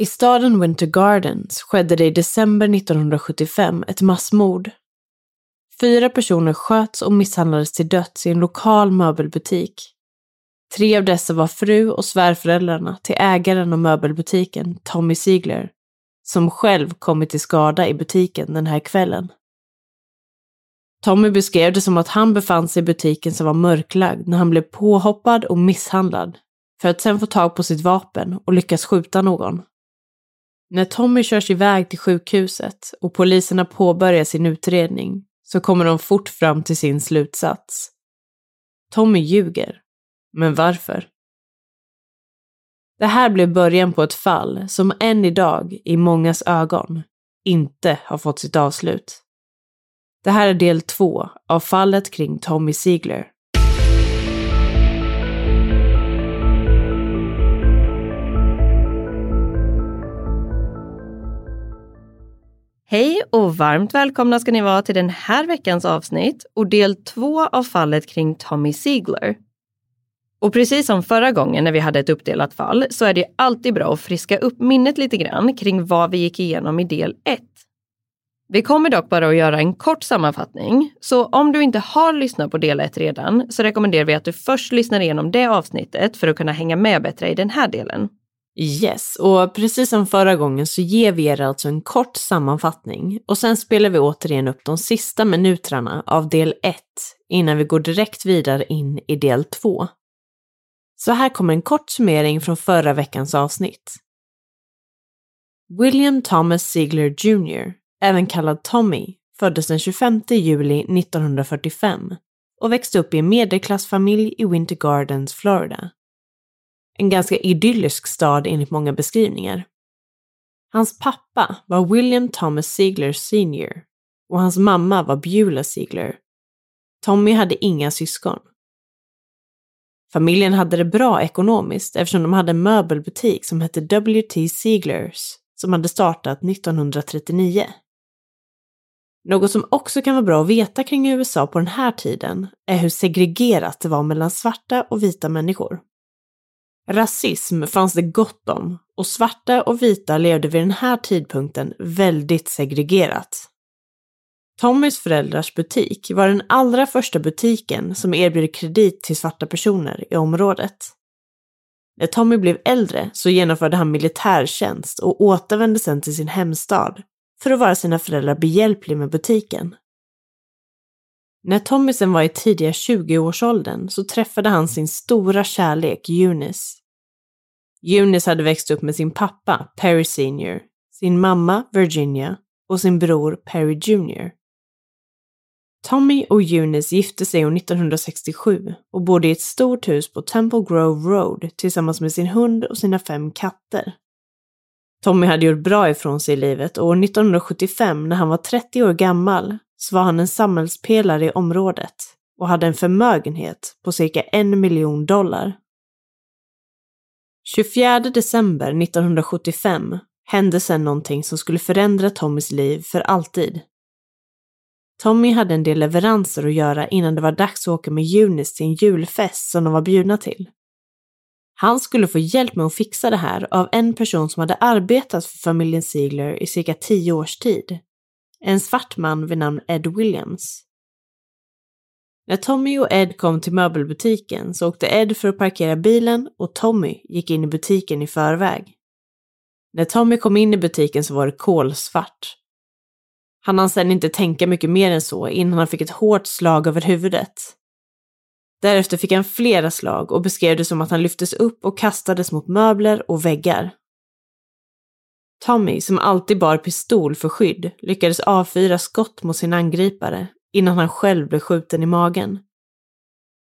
I staden Winter Gardens skedde det i december 1975 ett massmord. Fyra personer sköts och misshandlades till döds i en lokal möbelbutik. Tre av dessa var fru och svärföräldrarna till ägaren av möbelbutiken, Tommy Ziegler, som själv kommit till skada i butiken den här kvällen. Tommy beskrev det som att han befann sig i butiken som var mörklagd när han blev påhoppad och misshandlad, för att sen få tag på sitt vapen och lyckas skjuta någon. När Tommy körs iväg till sjukhuset och poliserna påbörjar sin utredning så kommer de fort fram till sin slutsats. Tommy ljuger. Men varför? Det här blev början på ett fall som än idag, i mångas ögon, inte har fått sitt avslut. Det här är del två av fallet kring Tommy Ziegler. Hej och varmt välkomna ska ni vara till den här veckans avsnitt och del två av fallet kring Tommy Ziegler. Och precis som förra gången när vi hade ett uppdelat fall så är det alltid bra att friska upp minnet lite grann kring vad vi gick igenom i del 1. Vi kommer dock bara att göra en kort sammanfattning, så om du inte har lyssnat på del 1 redan så rekommenderar vi att du först lyssnar igenom det avsnittet för att kunna hänga med bättre i den här delen. Yes, och precis som förra gången så ger vi er alltså en kort sammanfattning och sen spelar vi återigen upp de sista minuterna av del 1 innan vi går direkt vidare in i del 2. Så här kommer en kort summering från förra veckans avsnitt. William Thomas Ziegler Jr, även kallad Tommy, föddes den 25 juli 1945 och växte upp i en medelklassfamilj i Winter Gardens, Florida. En ganska idyllisk stad enligt många beskrivningar. Hans pappa var William Thomas Ziegler Sr och hans mamma var Beulah Ziegler. Tommy hade inga syskon. Familjen hade det bra ekonomiskt eftersom de hade en möbelbutik som hette W.T. Zieglers som hade startat 1939. Något som också kan vara bra att veta kring USA på den här tiden är hur segregerat det var mellan svarta och vita människor. Rasism fanns det gott om och svarta och vita levde vid den här tidpunkten väldigt segregerat. Tommys föräldrars butik var den allra första butiken som erbjöd kredit till svarta personer i området. När Tommy blev äldre så genomförde han militärtjänst och återvände sedan till sin hemstad för att vara sina föräldrar behjälplig med butiken. När Tommy sen var i tidiga 20-årsåldern så träffade han sin stora kärlek Eunice. Eunice hade växt upp med sin pappa, Perry Senior, sin mamma, Virginia, och sin bror, Perry Jr. Tommy och Eunice gifte sig år 1967 och bodde i ett stort hus på Temple Grove Road tillsammans med sin hund och sina fem katter. Tommy hade gjort bra ifrån sig i livet och år 1975 när han var 30 år gammal så var han en samhällspelare i området och hade en förmögenhet på cirka en miljon dollar. 24 december 1975 hände sedan någonting som skulle förändra Tommys liv för alltid. Tommy hade en del leveranser att göra innan det var dags att åka med Eunice till en julfest som de var bjudna till. Han skulle få hjälp med att fixa det här av en person som hade arbetat för familjen Ziegler i cirka tio års tid. En svart man vid namn Ed Williams. När Tommy och Ed kom till möbelbutiken så åkte Ed för att parkera bilen och Tommy gick in i butiken i förväg. När Tommy kom in i butiken så var det kolsvart. Han hann sedan inte tänka mycket mer än så innan han fick ett hårt slag över huvudet. Därefter fick han flera slag och beskrev det som att han lyftes upp och kastades mot möbler och väggar. Tommy, som alltid bar pistol för skydd, lyckades avfyra skott mot sin angripare innan han själv blev skjuten i magen.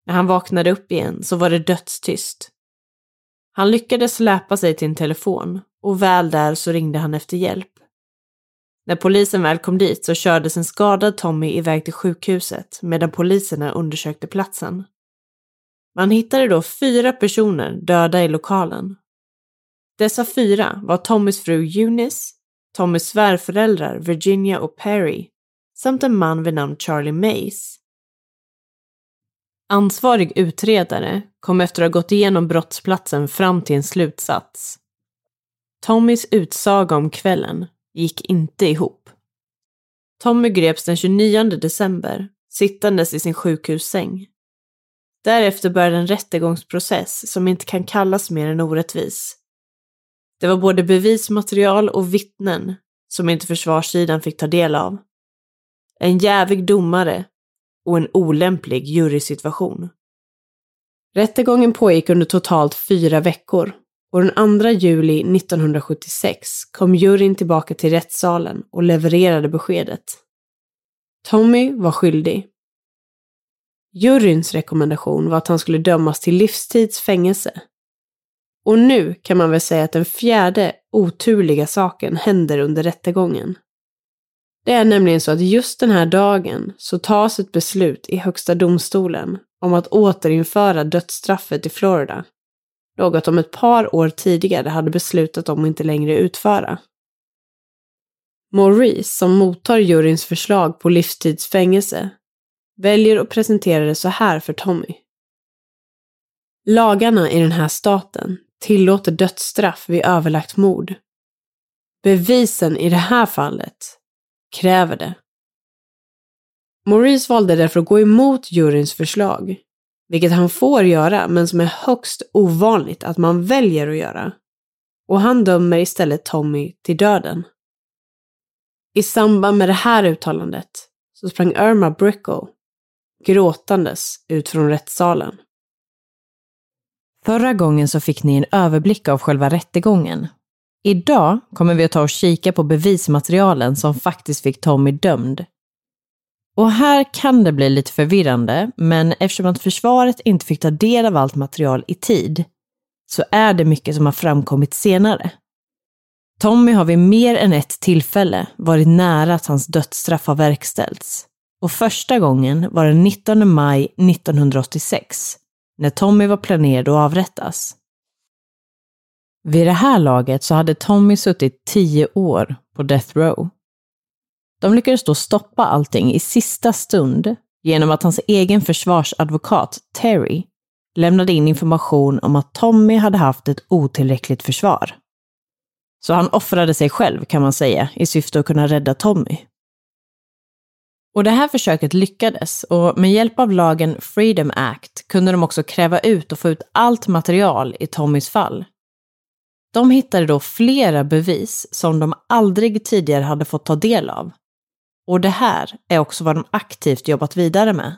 När han vaknade upp igen så var det dödstyst. Han lyckades släpa sig till en telefon och väl där så ringde han efter hjälp. När polisen väl kom dit så kördes en skadad Tommy iväg till sjukhuset medan poliserna undersökte platsen. Man hittade då fyra personer döda i lokalen. Dessa fyra var Tommys fru Eunice, Tommys svärföräldrar Virginia och Perry samt en man vid namn Charlie Mays. Ansvarig utredare kom efter att ha gått igenom brottsplatsen fram till en slutsats. Tommys utsaga om kvällen gick inte ihop. Tommy greps den 29 december, sittandes i sin sjukhussäng. Därefter började en rättegångsprocess som inte kan kallas mer än orättvis. Det var både bevismaterial och vittnen som inte försvarssidan fick ta del av. En jävig domare och en olämplig jurysituation. Rättegången pågick under totalt fyra veckor och den 2 juli 1976 kom juryn tillbaka till rättssalen och levererade beskedet. Tommy var skyldig. Juryns rekommendation var att han skulle dömas till livstids fängelse. Och nu kan man väl säga att den fjärde oturliga saken händer under rättegången. Det är nämligen så att just den här dagen så tas ett beslut i Högsta domstolen om att återinföra dödsstraffet i Florida något de ett par år tidigare hade beslutat om att inte längre utföra. Maurice, som mottar juryns förslag på livstidsfängelse, väljer att presentera det så här för Tommy. Lagarna i den här staten tillåter dödsstraff vid överlagt mord. Bevisen i det här fallet kräver det. Maurice valde därför att gå emot juryns förslag vilket han får göra, men som är högst ovanligt att man väljer att göra. Och han dömer istället Tommy till döden. I samband med det här uttalandet så sprang Irma Brickle gråtandes ut från rättssalen. Förra gången så fick ni en överblick av själva rättegången. Idag kommer vi att ta och kika på bevismaterialen som faktiskt fick Tommy dömd och här kan det bli lite förvirrande, men eftersom att försvaret inte fick ta del av allt material i tid, så är det mycket som har framkommit senare. Tommy har vid mer än ett tillfälle varit nära att hans dödsstraff har verkställts. Och första gången var den 19 maj 1986, när Tommy var planerad att avrättas. Vid det här laget så hade Tommy suttit tio år på Death Row. De lyckades då stoppa allting i sista stund genom att hans egen försvarsadvokat, Terry, lämnade in information om att Tommy hade haft ett otillräckligt försvar. Så han offrade sig själv kan man säga i syfte att kunna rädda Tommy. Och det här försöket lyckades och med hjälp av lagen Freedom Act kunde de också kräva ut och få ut allt material i Tommys fall. De hittade då flera bevis som de aldrig tidigare hade fått ta del av och det här är också vad de aktivt jobbat vidare med.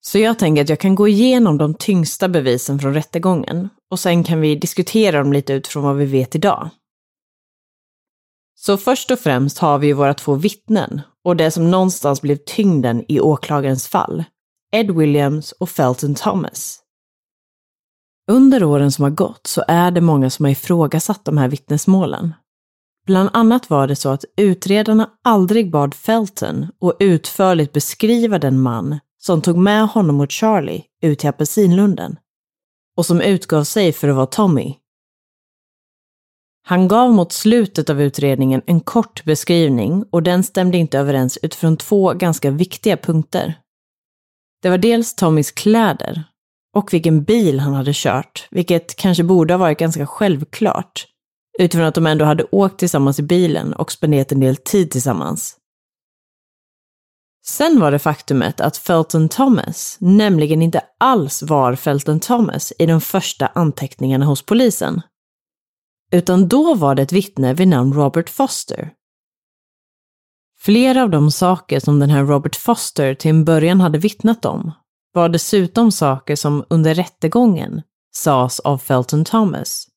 Så jag tänker att jag kan gå igenom de tyngsta bevisen från rättegången och sen kan vi diskutera dem lite utifrån vad vi vet idag. Så först och främst har vi ju våra två vittnen och det som någonstans blev tyngden i åklagarens fall. Ed Williams och Felton Thomas. Under åren som har gått så är det många som har ifrågasatt de här vittnesmålen. Bland annat var det så att utredarna aldrig bad Felton att utförligt beskriva den man som tog med honom och Charlie ut till apelsinlunden och som utgav sig för att vara Tommy. Han gav mot slutet av utredningen en kort beskrivning och den stämde inte överens utifrån två ganska viktiga punkter. Det var dels Tommys kläder och vilken bil han hade kört, vilket kanske borde ha varit ganska självklart utifrån att de ändå hade åkt tillsammans i bilen och spenderat en del tid tillsammans. Sen var det faktumet att Felton Thomas nämligen inte alls var Felton Thomas i de första anteckningarna hos polisen. Utan då var det ett vittne vid namn Robert Foster. Flera av de saker som den här Robert Foster till en början hade vittnat om var dessutom saker som under rättegången sades av Felton Thomas.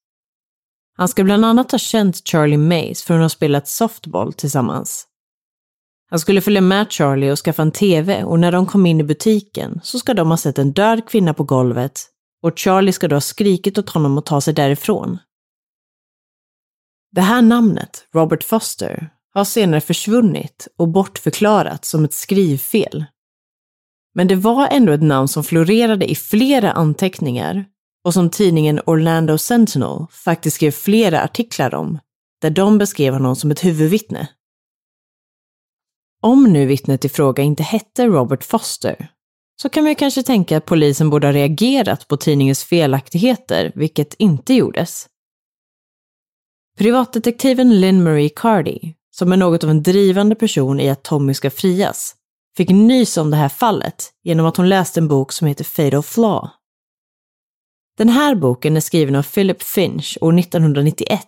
Han ska bland annat ha känt Charlie Mays för att ha spelat softball tillsammans. Han skulle följa med Charlie och skaffa en TV och när de kom in i butiken så ska de ha sett en död kvinna på golvet och Charlie ska då ha skrikit åt honom att ta sig därifrån. Det här namnet, Robert Foster, har senare försvunnit och bortförklarats som ett skrivfel. Men det var ändå ett namn som florerade i flera anteckningar och som tidningen Orlando Sentinel faktiskt skrev flera artiklar om, där de beskrev honom som ett huvudvittne. Om nu vittnet i fråga inte hette Robert Foster, så kan man ju kanske tänka att polisen borde ha reagerat på tidningens felaktigheter, vilket inte gjordes. Privatdetektiven Lynn Marie Cardy, som är något av en drivande person i att Tommy ska frias, fick nys om det här fallet genom att hon läste en bok som heter Fatal Flaw. Den här boken är skriven av Philip Finch år 1991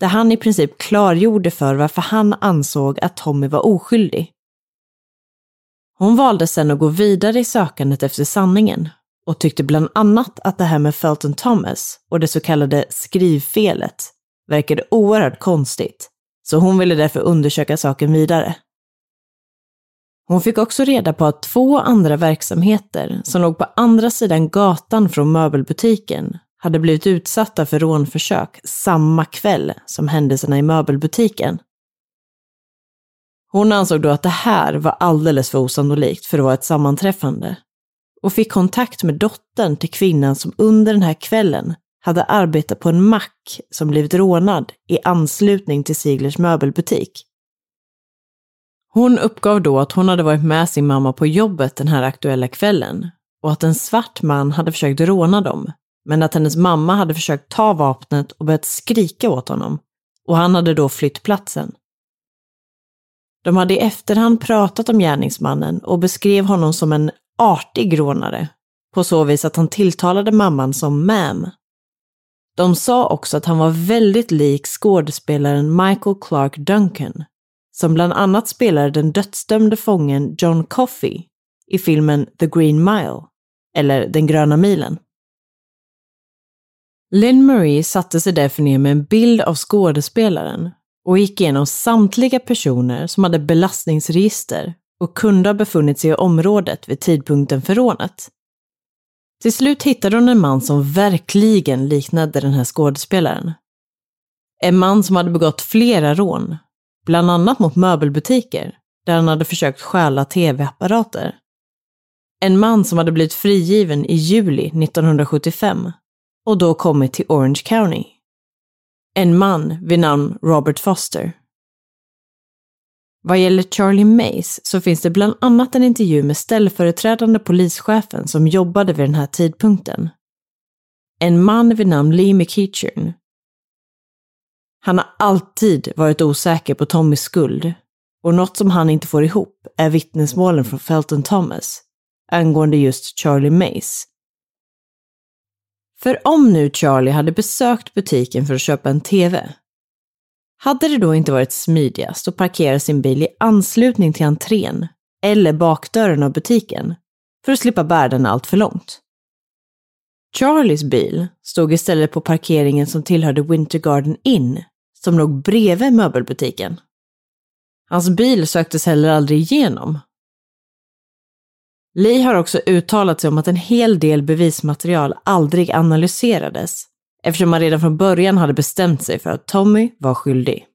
där han i princip klargjorde för varför han ansåg att Tommy var oskyldig. Hon valde sedan att gå vidare i sökandet efter sanningen och tyckte bland annat att det här med Felton Thomas och det så kallade skrivfelet verkade oerhört konstigt, så hon ville därför undersöka saken vidare. Hon fick också reda på att två andra verksamheter som låg på andra sidan gatan från möbelbutiken hade blivit utsatta för rånförsök samma kväll som händelserna i möbelbutiken. Hon ansåg då att det här var alldeles för osannolikt för att vara ett sammanträffande och fick kontakt med dottern till kvinnan som under den här kvällen hade arbetat på en mack som blivit rånad i anslutning till Siglers möbelbutik. Hon uppgav då att hon hade varit med sin mamma på jobbet den här aktuella kvällen och att en svart man hade försökt råna dem men att hennes mamma hade försökt ta vapnet och börjat skrika åt honom och han hade då flytt platsen. De hade i efterhand pratat om gärningsmannen och beskrev honom som en artig rånare, på så vis att han tilltalade mamman som ma'am. De sa också att han var väldigt lik skådespelaren Michael Clark Duncan, som bland annat spelade den dödsdömde fången John Coffey i filmen The Green Mile, eller Den gröna milen. Lynn Marie satte sig därför ner med en bild av skådespelaren och gick igenom samtliga personer som hade belastningsregister och kunde ha befunnit sig i området vid tidpunkten för rånet. Till slut hittade hon en man som verkligen liknade den här skådespelaren. En man som hade begått flera rån, bland annat mot möbelbutiker, där han hade försökt stjäla tv-apparater. En man som hade blivit frigiven i juli 1975 och då kommit till Orange County. En man vid namn Robert Foster. Vad gäller Charlie Mays så finns det bland annat en intervju med ställföreträdande polischefen som jobbade vid den här tidpunkten. En man vid namn Lee McEachern. Han har alltid varit osäker på Tommys skuld och något som han inte får ihop är vittnesmålen från Felton Thomas angående just Charlie Mays för om nu Charlie hade besökt butiken för att köpa en TV, hade det då inte varit smidigast att parkera sin bil i anslutning till entrén eller bakdörren av butiken för att slippa bära den allt för långt? Charlies bil stod istället på parkeringen som tillhörde Winter Garden Inn, som låg bredvid möbelbutiken. Hans bil söktes heller aldrig igenom Lee har också uttalat sig om att en hel del bevismaterial aldrig analyserades eftersom man redan från början hade bestämt sig för att Tommy var skyldig.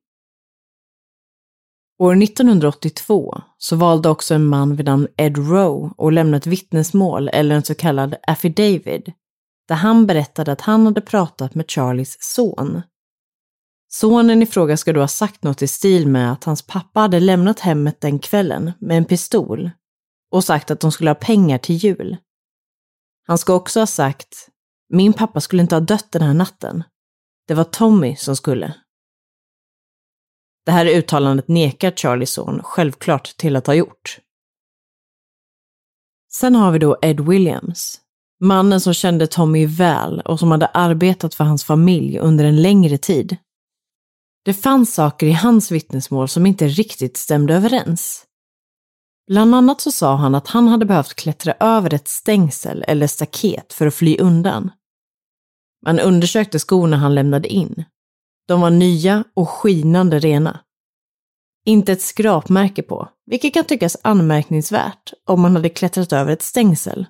År 1982 så valde också en man vid namn Ed Rowe att lämna ett vittnesmål eller en så kallad affidavit där han berättade att han hade pratat med Charlies son. Sonen i fråga ska då ha sagt något i stil med att hans pappa hade lämnat hemmet den kvällen med en pistol och sagt att de skulle ha pengar till jul. Han ska också ha sagt, min pappa skulle inte ha dött den här natten. Det var Tommy som skulle. Det här uttalandet nekar Charlies son självklart till att ha gjort. Sen har vi då Ed Williams, mannen som kände Tommy väl och som hade arbetat för hans familj under en längre tid. Det fanns saker i hans vittnesmål som inte riktigt stämde överens. Bland annat så sa han att han hade behövt klättra över ett stängsel eller staket för att fly undan. Man undersökte skorna han lämnade in. De var nya och skinande rena. Inte ett skrapmärke på, vilket kan tyckas anmärkningsvärt om man hade klättrat över ett stängsel.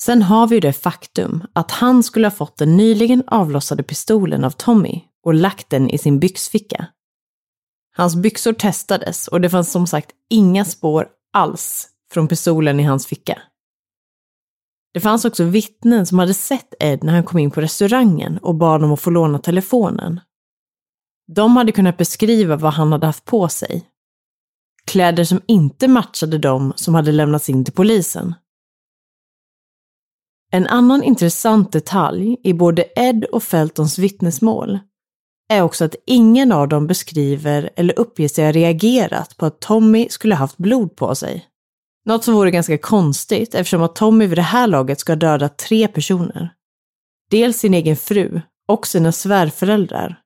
Sen har vi ju det faktum att han skulle ha fått den nyligen avlossade pistolen av Tommy och lagt den i sin byxficka. Hans byxor testades och det fanns som sagt inga spår alls från pistolen i hans ficka. Det fanns också vittnen som hade sett Ed när han kom in på restaurangen och bad om att få låna telefonen. De hade kunnat beskriva vad han hade haft på sig. Kläder som inte matchade de som hade lämnats in till polisen. En annan intressant detalj i både Ed och Feltons vittnesmål är också att ingen av dem beskriver eller uppger sig ha reagerat på att Tommy skulle haft blod på sig. Något som vore ganska konstigt eftersom att Tommy vid det här laget ska ha dödat tre personer. Dels sin egen fru och sina svärföräldrar.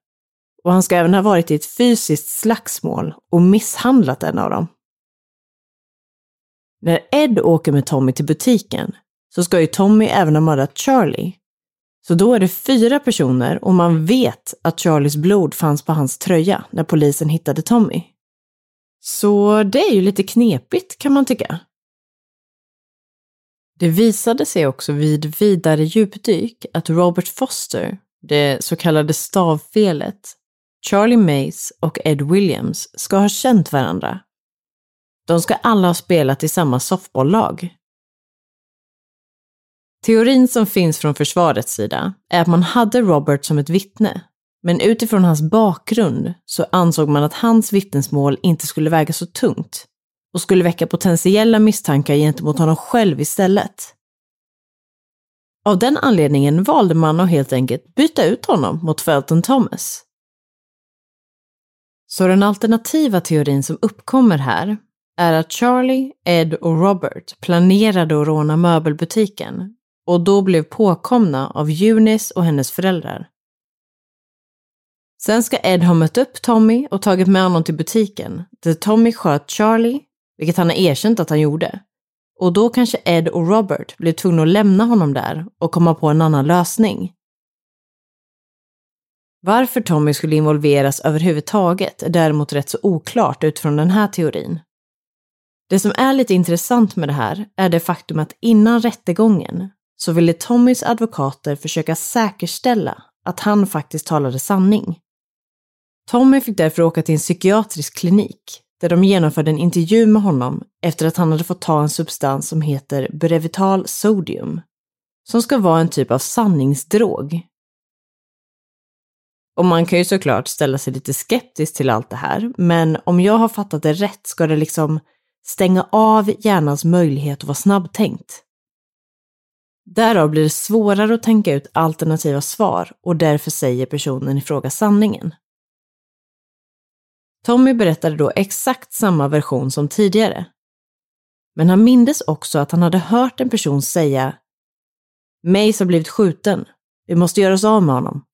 Och han ska även ha varit i ett fysiskt slagsmål och misshandlat en av dem. När Ed åker med Tommy till butiken så ska ju Tommy även ha mördat Charlie så då är det fyra personer och man vet att Charlies blod fanns på hans tröja när polisen hittade Tommy. Så det är ju lite knepigt kan man tycka. Det visade sig också vid vidare djupdyk att Robert Foster, det så kallade stavfelet, Charlie Mays och Ed Williams ska ha känt varandra. De ska alla ha spelat i samma softbollag. Teorin som finns från försvarets sida är att man hade Robert som ett vittne, men utifrån hans bakgrund så ansåg man att hans vittnesmål inte skulle väga så tungt och skulle väcka potentiella misstankar gentemot honom själv istället. Av den anledningen valde man att helt enkelt byta ut honom mot Felton Thomas. Så den alternativa teorin som uppkommer här är att Charlie, Ed och Robert planerade att råna möbelbutiken och då blev påkomna av Eunice och hennes föräldrar. Sen ska Ed ha mött upp Tommy och tagit med honom till butiken, där Tommy sköt Charlie, vilket han har erkänt att han gjorde. Och då kanske Ed och Robert blev tvungna att lämna honom där och komma på en annan lösning. Varför Tommy skulle involveras överhuvudtaget är däremot rätt så oklart utifrån den här teorin. Det som är lite intressant med det här är det faktum att innan rättegången så ville Tommys advokater försöka säkerställa att han faktiskt talade sanning. Tommy fick därför åka till en psykiatrisk klinik där de genomförde en intervju med honom efter att han hade fått ta en substans som heter Brevital sodium, som ska vara en typ av sanningsdrog. Och man kan ju såklart ställa sig lite skeptisk till allt det här, men om jag har fattat det rätt ska det liksom stänga av hjärnans möjlighet att vara snabbtänkt. Därav blir det svårare att tänka ut alternativa svar och därför säger personen i fråga sanningen. Tommy berättade då exakt samma version som tidigare. Men han mindes också att han hade hört en person säga Mace har blivit skjuten. Vi måste göra oss av med honom.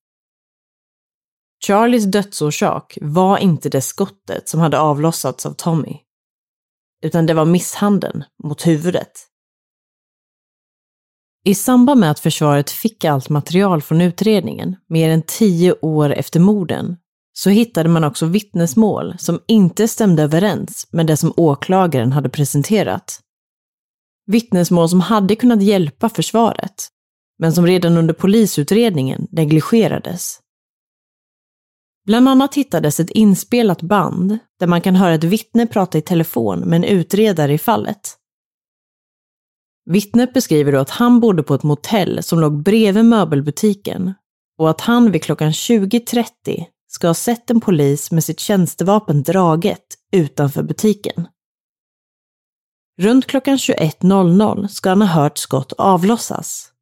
Charlies dödsorsak var inte det skottet som hade avlossats av Tommy, utan det var misshandeln mot huvudet. I samband med att försvaret fick allt material från utredningen, mer än tio år efter morden, så hittade man också vittnesmål som inte stämde överens med det som åklagaren hade presenterat. Vittnesmål som hade kunnat hjälpa försvaret, men som redan under polisutredningen negligerades. Bland annat hittades ett inspelat band där man kan höra ett vittne prata i telefon med en utredare i fallet. Vittnet beskriver då att han bodde på ett motell som låg bredvid möbelbutiken och att han vid klockan 20.30 ska ha sett en polis med sitt tjänstevapen draget utanför butiken. Runt klockan 21.00 ska han ha hört skott avlossas.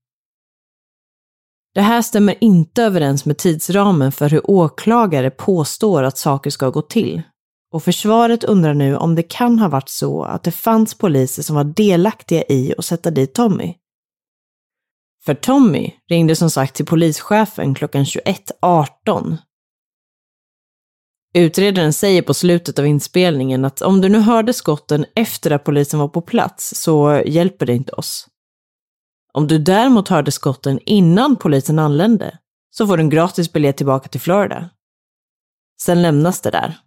Det här stämmer inte överens med tidsramen för hur åklagare påstår att saker ska gå till. Och försvaret undrar nu om det kan ha varit så att det fanns poliser som var delaktiga i att sätta dit Tommy. För Tommy ringde som sagt till polischefen klockan 21.18. Utredaren säger på slutet av inspelningen att om du nu hörde skotten efter att polisen var på plats så hjälper det inte oss. Om du däremot hörde skotten innan polisen anlände så får du en gratis biljett tillbaka till Florida. Sen lämnas det där.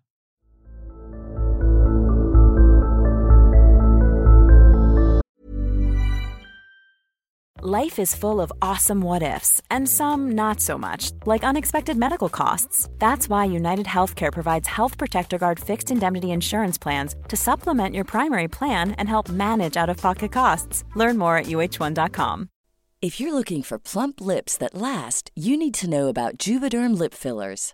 Life is full of awesome what ifs, and some not so much, like unexpected medical costs. That's why United Healthcare provides Health Protector Guard fixed indemnity insurance plans to supplement your primary plan and help manage out of pocket costs. Learn more at uh1.com. If you're looking for plump lips that last, you need to know about Juvederm lip fillers.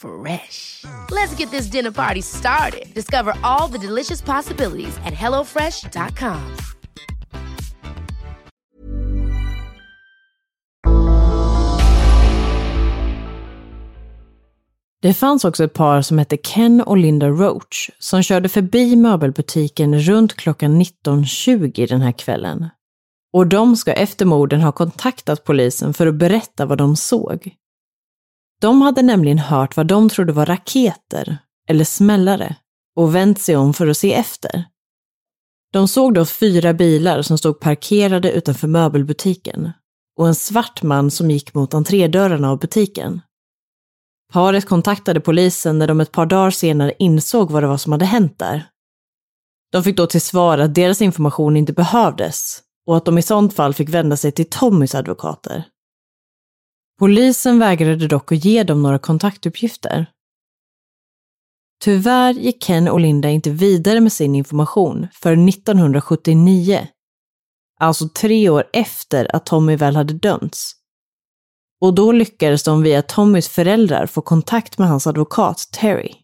Fresh. Let's get this dinner party started. Discover all the delicious possibilities at hellofresh.com. Det fanns också ett par som hette Ken och Linda Roach som körde förbi möbelbutiken runt klockan 19.20 den här kvällen. Och de ska efter morden ha kontaktat polisen för att berätta vad de såg. De hade nämligen hört vad de trodde var raketer, eller smällare, och vänt sig om för att se efter. De såg då fyra bilar som stod parkerade utanför möbelbutiken och en svart man som gick mot entrédörrarna av butiken. Paret kontaktade polisen när de ett par dagar senare insåg vad det var som hade hänt där. De fick då till svar att deras information inte behövdes och att de i sånt fall fick vända sig till Tommys advokater. Polisen vägrade dock att ge dem några kontaktuppgifter. Tyvärr gick Ken och Linda inte vidare med sin information för 1979, alltså tre år efter att Tommy väl hade dömts. Och då lyckades de via Tommys föräldrar få kontakt med hans advokat Terry.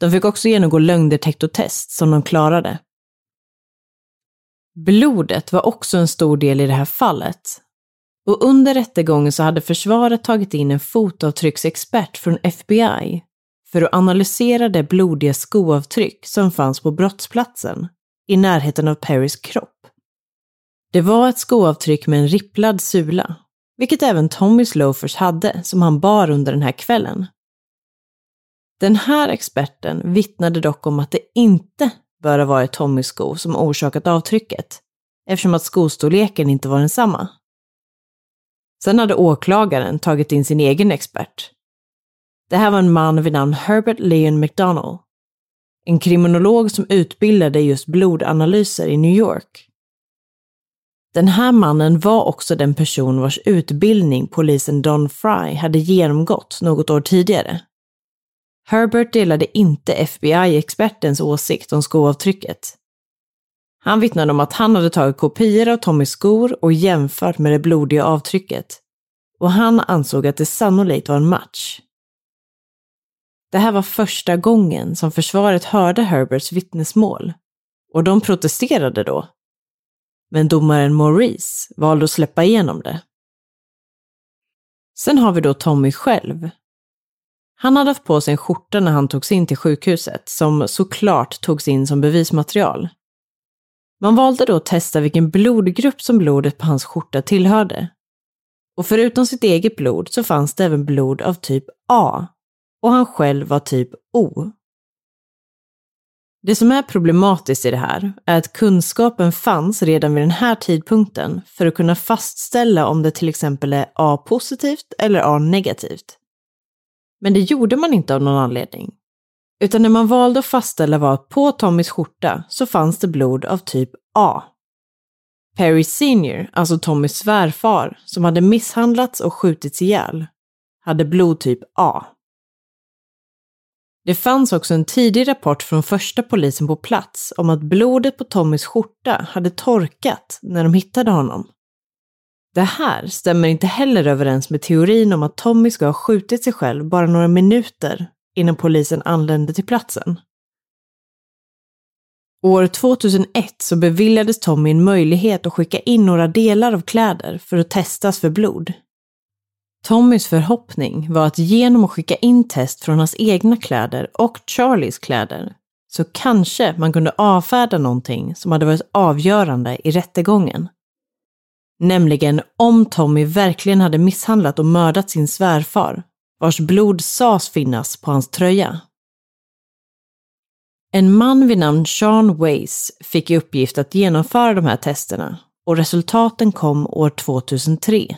De fick också genomgå lögndetektortest som de klarade. Blodet var också en stor del i det här fallet och under rättegången så hade försvaret tagit in en fotavtrycksexpert från FBI för att analysera det blodiga skoavtryck som fanns på brottsplatsen i närheten av Perrys kropp. Det var ett skoavtryck med en ripplad sula, vilket även Tommys loafers hade som han bar under den här kvällen. Den här experten vittnade dock om att det inte bör ha varit Tommys sko som orsakat avtrycket, eftersom att skostorleken inte var densamma. Sen hade åklagaren tagit in sin egen expert. Det här var en man vid namn Herbert Leon McDonald. En kriminolog som utbildade just blodanalyser i New York. Den här mannen var också den person vars utbildning polisen Don Fry hade genomgått något år tidigare. Herbert delade inte FBI-expertens åsikt om skoavtrycket. Han vittnade om att han hade tagit kopior av Tommys skor och jämfört med det blodiga avtrycket. Och han ansåg att det sannolikt var en match. Det här var första gången som försvaret hörde Herberts vittnesmål. Och de protesterade då. Men domaren Maurice valde att släppa igenom det. Sen har vi då Tommy själv. Han hade haft på sig en skjorta när han togs in till sjukhuset, som såklart togs in som bevismaterial. Man valde då att testa vilken blodgrupp som blodet på hans skjorta tillhörde. Och förutom sitt eget blod så fanns det även blod av typ A. Och han själv var typ O. Det som är problematiskt i det här är att kunskapen fanns redan vid den här tidpunkten för att kunna fastställa om det till exempel är A-positivt eller A-negativt. Men det gjorde man inte av någon anledning. Utan när man valde att fastställa var att på Tommys skjorta så fanns det blod av typ A. Perry Senior, alltså Tommys svärfar, som hade misshandlats och skjutits ihjäl, hade blodtyp A. Det fanns också en tidig rapport från första polisen på plats om att blodet på Tommys skjorta hade torkat när de hittade honom. Det här stämmer inte heller överens med teorin om att Tommy ska ha skjutit sig själv bara några minuter innan polisen anlände till platsen. År 2001 så beviljades Tommy en möjlighet att skicka in några delar av kläder för att testas för blod. Tommys förhoppning var att genom att skicka in test från hans egna kläder och Charlies kläder så kanske man kunde avfärda någonting som hade varit avgörande i rättegången. Nämligen om Tommy verkligen hade misshandlat och mördat sin svärfar, vars blod sas finnas på hans tröja. En man vid namn Sean Weiss fick i uppgift att genomföra de här testerna och resultaten kom år 2003.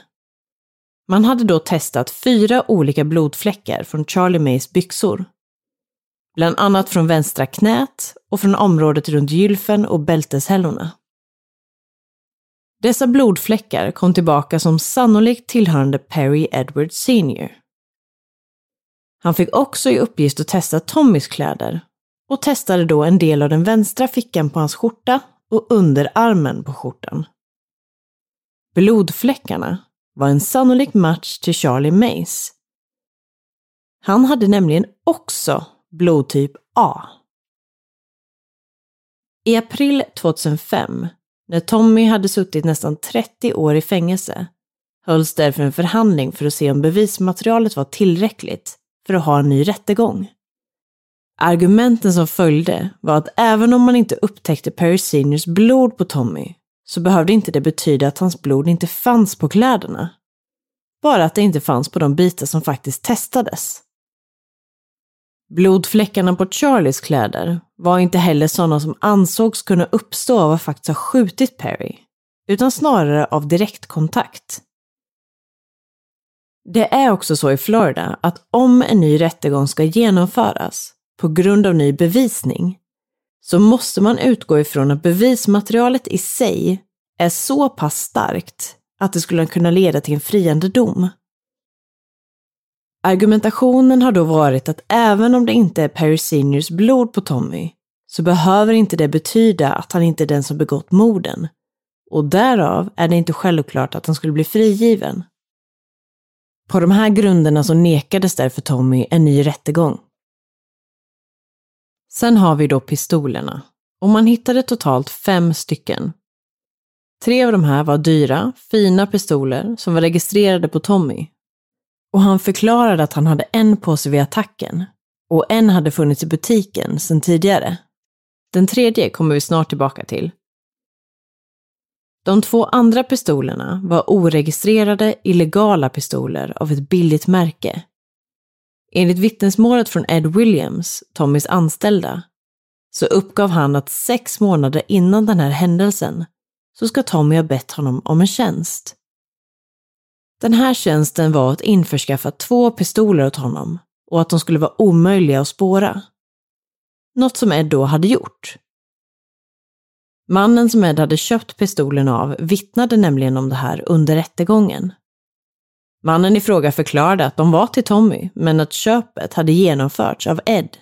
Man hade då testat fyra olika blodfläckar från Charlie Mays byxor. Bland annat från vänstra knät och från området runt gylfen och bälteshällorna. Dessa blodfläckar kom tillbaka som sannolikt tillhörande Perry Edwards Senior. Han fick också i uppgift att testa Tommys kläder och testade då en del av den vänstra fickan på hans skjorta och underarmen på skjortan. Blodfläckarna var en sannolik match till Charlie Mays. Han hade nämligen också blodtyp A. I april 2005, när Tommy hade suttit nästan 30 år i fängelse, hölls därför en förhandling för att se om bevismaterialet var tillräckligt för att ha en ny rättegång. Argumenten som följde var att även om man inte upptäckte Perry Seniors blod på Tommy så behövde inte det betyda att hans blod inte fanns på kläderna. Bara att det inte fanns på de bitar som faktiskt testades. Blodfläckarna på Charlies kläder var inte heller sådana som ansågs kunna uppstå av att faktiskt ha skjutit Perry, utan snarare av direktkontakt. Det är också så i Florida att om en ny rättegång ska genomföras på grund av ny bevisning så måste man utgå ifrån att bevismaterialet i sig är så pass starkt att det skulle kunna leda till en friande dom. Argumentationen har då varit att även om det inte är Perry Seniors blod på Tommy så behöver inte det betyda att han inte är den som begått morden. Och därav är det inte självklart att han skulle bli frigiven. På de här grunderna så nekades därför Tommy en ny rättegång. Sen har vi då pistolerna. Och man hittade totalt fem stycken. Tre av de här var dyra, fina pistoler som var registrerade på Tommy. Och han förklarade att han hade en på sig vid attacken och en hade funnits i butiken sedan tidigare. Den tredje kommer vi snart tillbaka till. De två andra pistolerna var oregistrerade illegala pistoler av ett billigt märke. Enligt vittnesmålet från Ed Williams, Tommys anställda, så uppgav han att sex månader innan den här händelsen så ska Tommy ha bett honom om en tjänst. Den här tjänsten var att införskaffa två pistoler åt honom och att de skulle vara omöjliga att spåra. Något som Ed då hade gjort. Mannen som Ed hade köpt pistolen av vittnade nämligen om det här under rättegången. Mannen i fråga förklarade att de var till Tommy, men att köpet hade genomförts av Ed.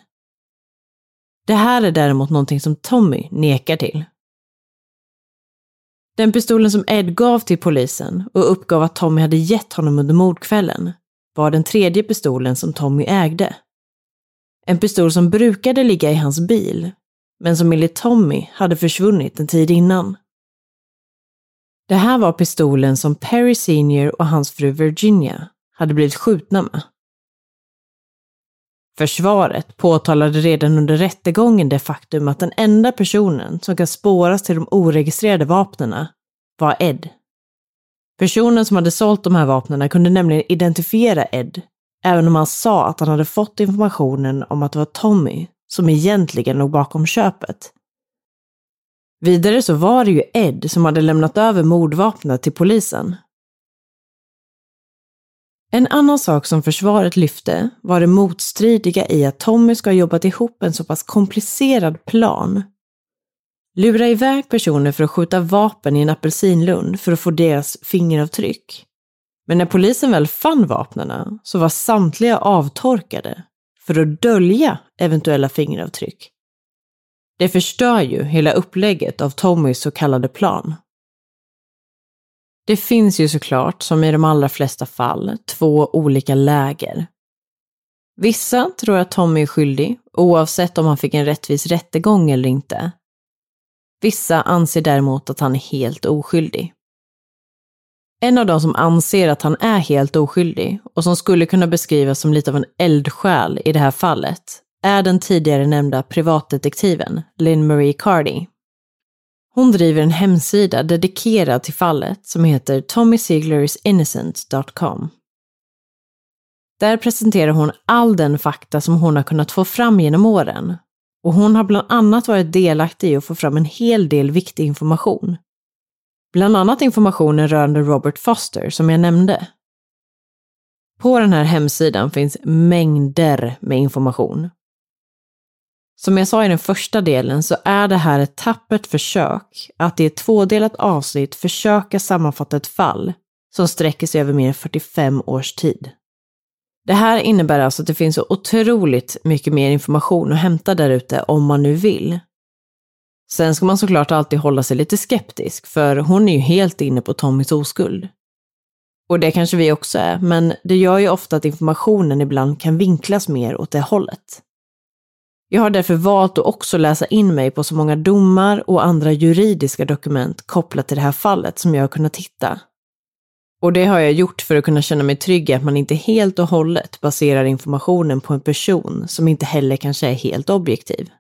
Det här är däremot någonting som Tommy nekar till. Den pistolen som Ed gav till polisen och uppgav att Tommy hade gett honom under mordkvällen var den tredje pistolen som Tommy ägde. En pistol som brukade ligga i hans bil, men som enligt Tommy hade försvunnit en tid innan. Det här var pistolen som Perry Senior och hans fru Virginia hade blivit skjutna med. Försvaret påtalade redan under rättegången det faktum att den enda personen som kan spåras till de oregistrerade vapnen var Ed. Personen som hade sålt de här vapnen kunde nämligen identifiera Ed, även om han sa att han hade fått informationen om att det var Tommy som egentligen låg bakom köpet. Vidare så var det ju Ed som hade lämnat över mordvapnet till polisen. En annan sak som försvaret lyfte var det motstridiga i att Tommy ska ha jobbat ihop en så pass komplicerad plan. Lura iväg personer för att skjuta vapen i en apelsinlund för att få deras fingeravtryck. Men när polisen väl fann vapnen så var samtliga avtorkade för att dölja eventuella fingeravtryck. Det förstör ju hela upplägget av Tommys så kallade plan. Det finns ju såklart, som i de allra flesta fall, två olika läger. Vissa tror att Tommy är skyldig, oavsett om han fick en rättvis rättegång eller inte. Vissa anser däremot att han är helt oskyldig. En av de som anser att han är helt oskyldig och som skulle kunna beskrivas som lite av en eldsjäl i det här fallet är den tidigare nämnda privatdetektiven Lynn Marie Cardy. Hon driver en hemsida dedikerad till fallet som heter TommySieglerIsInnocent.com. Där presenterar hon all den fakta som hon har kunnat få fram genom åren och hon har bland annat varit delaktig i att få fram en hel del viktig information. Bland annat informationen rörande Robert Foster som jag nämnde. På den här hemsidan finns mängder med information som jag sa i den första delen så är det här ett tappert försök att i ett tvådelat avsnitt försöka sammanfatta ett fall som sträcker sig över mer än 45 års tid. Det här innebär alltså att det finns så otroligt mycket mer information att hämta där ute om man nu vill. Sen ska man såklart alltid hålla sig lite skeptisk, för hon är ju helt inne på Tommys oskuld. Och det kanske vi också är, men det gör ju ofta att informationen ibland kan vinklas mer åt det hållet. Jag har därför valt att också läsa in mig på så många domar och andra juridiska dokument kopplat till det här fallet som jag har kunnat hitta. Och det har jag gjort för att kunna känna mig trygg i att man inte helt och hållet baserar informationen på en person som inte heller kanske är helt objektiv.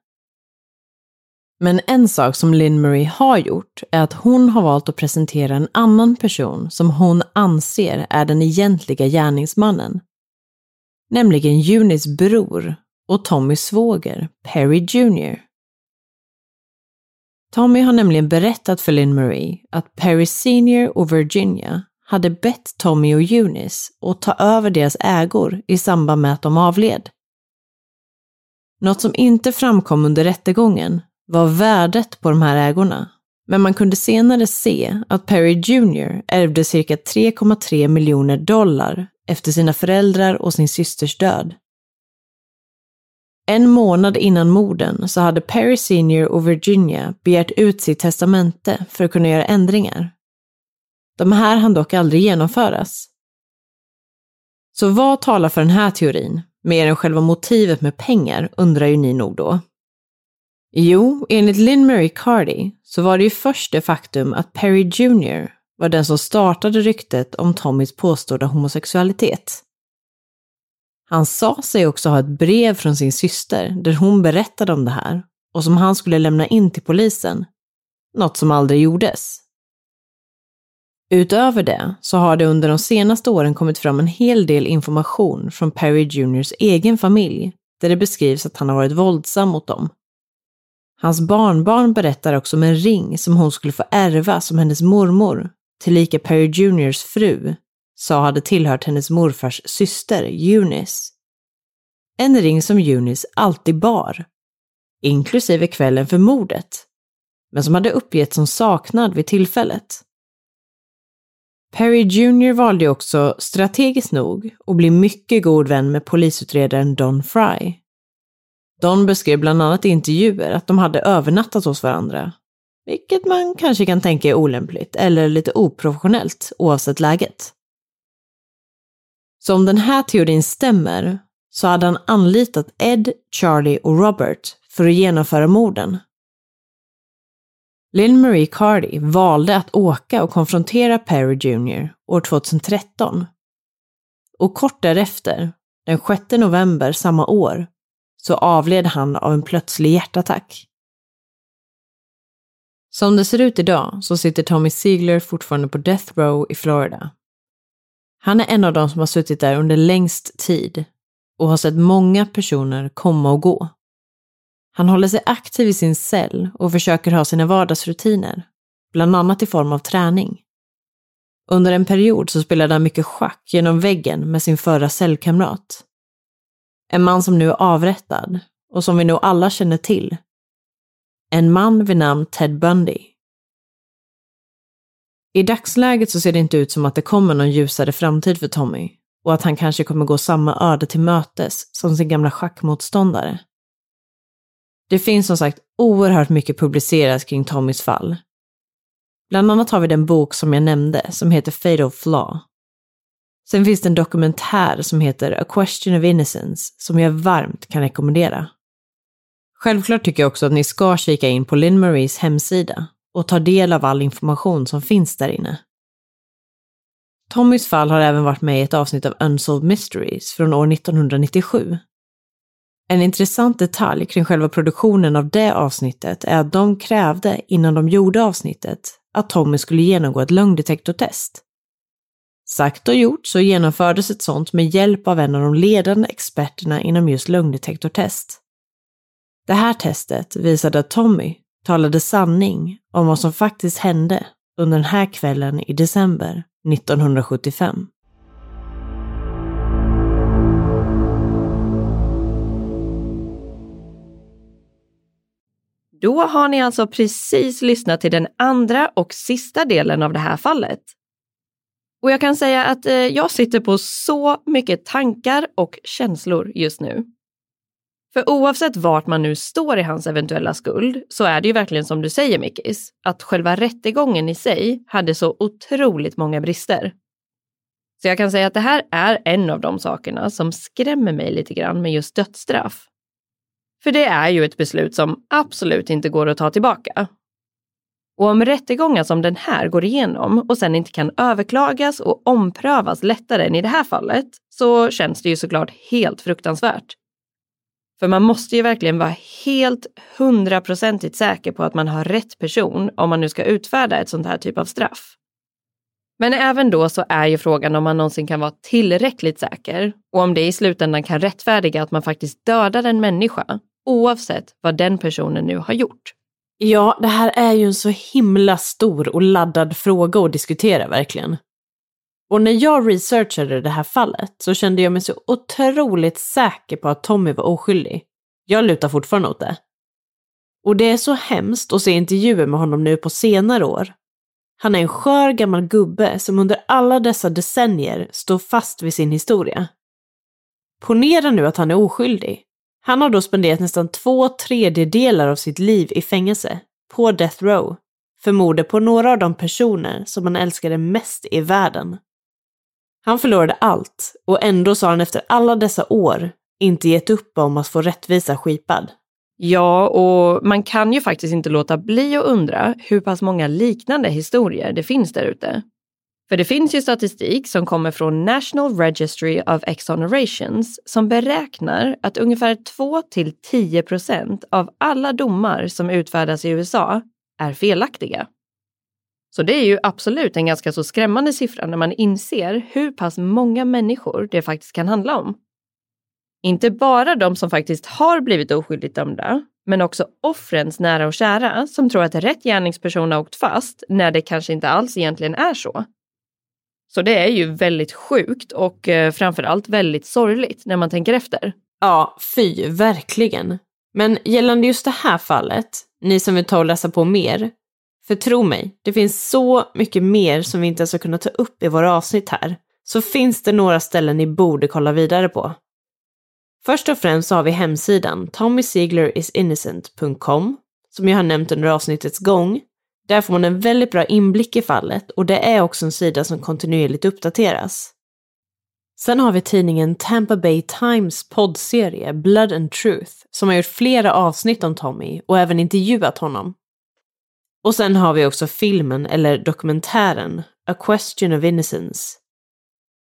Men en sak som Lynn Marie har gjort är att hon har valt att presentera en annan person som hon anser är den egentliga gärningsmannen. Nämligen Junis bror och Tommys svåger, Perry Jr. Tommy har nämligen berättat för Lynn Marie att Perry Senior och Virginia hade bett Tommy och Eunice att ta över deras ägor i samband med att de avled. Något som inte framkom under rättegången var värdet på de här ägorna, men man kunde senare se att Perry Jr ärvde cirka 3,3 miljoner dollar efter sina föräldrar och sin systers död. En månad innan morden så hade Perry Senior och Virginia begärt ut sitt testamente för att kunna göra ändringar. De här hann dock aldrig genomföras. Så vad talar för den här teorin, mer än själva motivet med pengar, undrar ju ni nog då. Jo, enligt Lynn Marie Cardy så var det ju först det faktum att Perry Jr var den som startade ryktet om Tommys påstådda homosexualitet. Han sa sig också ha ett brev från sin syster där hon berättade om det här och som han skulle lämna in till polisen. Något som aldrig gjordes. Utöver det så har det under de senaste åren kommit fram en hel del information från Perry Juniors egen familj där det beskrivs att han har varit våldsam mot dem. Hans barnbarn berättar också om en ring som hon skulle få ärva som hennes mormor, tillika Perry Juniors fru, sa hade tillhört hennes morfars syster Eunice. En ring som Eunice alltid bar, inklusive kvällen för mordet, men som hade uppgetts som saknad vid tillfället. Perry Jr valde också, strategiskt nog, att bli mycket god vän med polisutredaren Don Fry. Don beskrev bland annat i intervjuer att de hade övernattat hos varandra, vilket man kanske kan tänka är olämpligt eller lite oprofessionellt oavsett läget. Så om den här teorin stämmer så hade han anlitat Ed, Charlie och Robert för att genomföra morden. Lynn Marie Cardy valde att åka och konfrontera Perry Jr år 2013. Och kort därefter, den 6 november samma år, så avled han av en plötslig hjärtattack. Som det ser ut idag så sitter Tommy Ziegler fortfarande på Death Row i Florida. Han är en av de som har suttit där under längst tid och har sett många personer komma och gå. Han håller sig aktiv i sin cell och försöker ha sina vardagsrutiner, bland annat i form av träning. Under en period så spelade han mycket schack genom väggen med sin förra cellkamrat. En man som nu är avrättad och som vi nog alla känner till. En man vid namn Ted Bundy. I dagsläget så ser det inte ut som att det kommer någon ljusare framtid för Tommy och att han kanske kommer gå samma öde till mötes som sin gamla schackmotståndare. Det finns som sagt oerhört mycket publicerat kring Tommys fall. Bland annat har vi den bok som jag nämnde som heter Fatal Flaw. Sen finns det en dokumentär som heter A Question of Innocence som jag varmt kan rekommendera. Självklart tycker jag också att ni ska kika in på Lynn Maries hemsida och tar del av all information som finns där inne. Tommys fall har även varit med i ett avsnitt av Unsolved Mysteries från år 1997. En intressant detalj kring själva produktionen av det avsnittet är att de krävde innan de gjorde avsnittet att Tommy skulle genomgå ett lögndetektortest. Sagt och gjort så genomfördes ett sånt med hjälp av en av de ledande experterna inom just lögndetektortest. Det här testet visade att Tommy talade sanning om vad som faktiskt hände under den här kvällen i december 1975. Då har ni alltså precis lyssnat till den andra och sista delen av det här fallet. Och jag kan säga att eh, jag sitter på så mycket tankar och känslor just nu. För oavsett vart man nu står i hans eventuella skuld så är det ju verkligen som du säger Mickis, att själva rättegången i sig hade så otroligt många brister. Så jag kan säga att det här är en av de sakerna som skrämmer mig lite grann med just dödsstraff. För det är ju ett beslut som absolut inte går att ta tillbaka. Och om rättegångar som den här går igenom och sen inte kan överklagas och omprövas lättare än i det här fallet så känns det ju såklart helt fruktansvärt. För man måste ju verkligen vara helt hundraprocentigt säker på att man har rätt person om man nu ska utfärda ett sånt här typ av straff. Men även då så är ju frågan om man någonsin kan vara tillräckligt säker och om det i slutändan kan rättfärdiga att man faktiskt dödar en människa oavsett vad den personen nu har gjort. Ja, det här är ju en så himla stor och laddad fråga att diskutera verkligen. Och när jag researchade det här fallet så kände jag mig så otroligt säker på att Tommy var oskyldig. Jag lutar fortfarande åt det. Och det är så hemskt att se intervjuer med honom nu på senare år. Han är en skör gammal gubbe som under alla dessa decennier står fast vid sin historia. Ponera nu att han är oskyldig. Han har då spenderat nästan två tredjedelar av sitt liv i fängelse, på Death Row, för mordet på några av de personer som han älskade mest i världen. Han förlorade allt och ändå sa han efter alla dessa år inte gett upp om att få rättvisa skipad. Ja, och man kan ju faktiskt inte låta bli att undra hur pass många liknande historier det finns där ute. För det finns ju statistik som kommer från National Registry of Exonerations som beräknar att ungefär 2 till 10 procent av alla domar som utfärdas i USA är felaktiga. Så det är ju absolut en ganska så skrämmande siffra när man inser hur pass många människor det faktiskt kan handla om. Inte bara de som faktiskt har blivit oskyldigt dömda, men också offrens nära och kära som tror att rätt gärningsperson har åkt fast när det kanske inte alls egentligen är så. Så det är ju väldigt sjukt och eh, framförallt väldigt sorgligt när man tänker efter. Ja, fy, verkligen. Men gällande just det här fallet, ni som vill ta och läsa på mer, för tro mig, det finns så mycket mer som vi inte ens har kunnat ta upp i våra avsnitt här. Så finns det några ställen ni borde kolla vidare på. Först och främst så har vi hemsidan TommySieglerIsInnocent.com, som jag har nämnt under avsnittets gång. Där får man en väldigt bra inblick i fallet och det är också en sida som kontinuerligt uppdateras. Sen har vi tidningen Tampa Bay Times poddserie Blood and Truth som har gjort flera avsnitt om Tommy och även intervjuat honom. Och sen har vi också filmen eller dokumentären A Question of Innocence.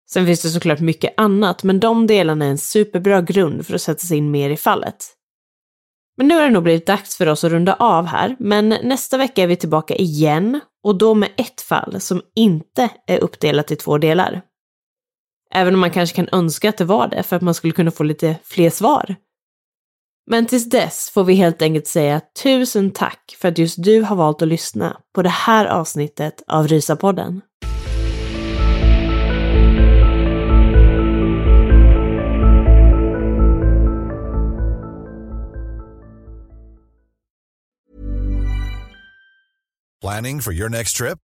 Sen finns det såklart mycket annat, men de delarna är en superbra grund för att sätta sig in mer i fallet. Men nu har det nog blivit dags för oss att runda av här, men nästa vecka är vi tillbaka igen och då med ett fall som inte är uppdelat i två delar. Även om man kanske kan önska att det var det för att man skulle kunna få lite fler svar. Men tills dess får vi helt enkelt säga tusen tack för att just du har valt att lyssna på det här avsnittet av Rysapodden. Planning for your next trip?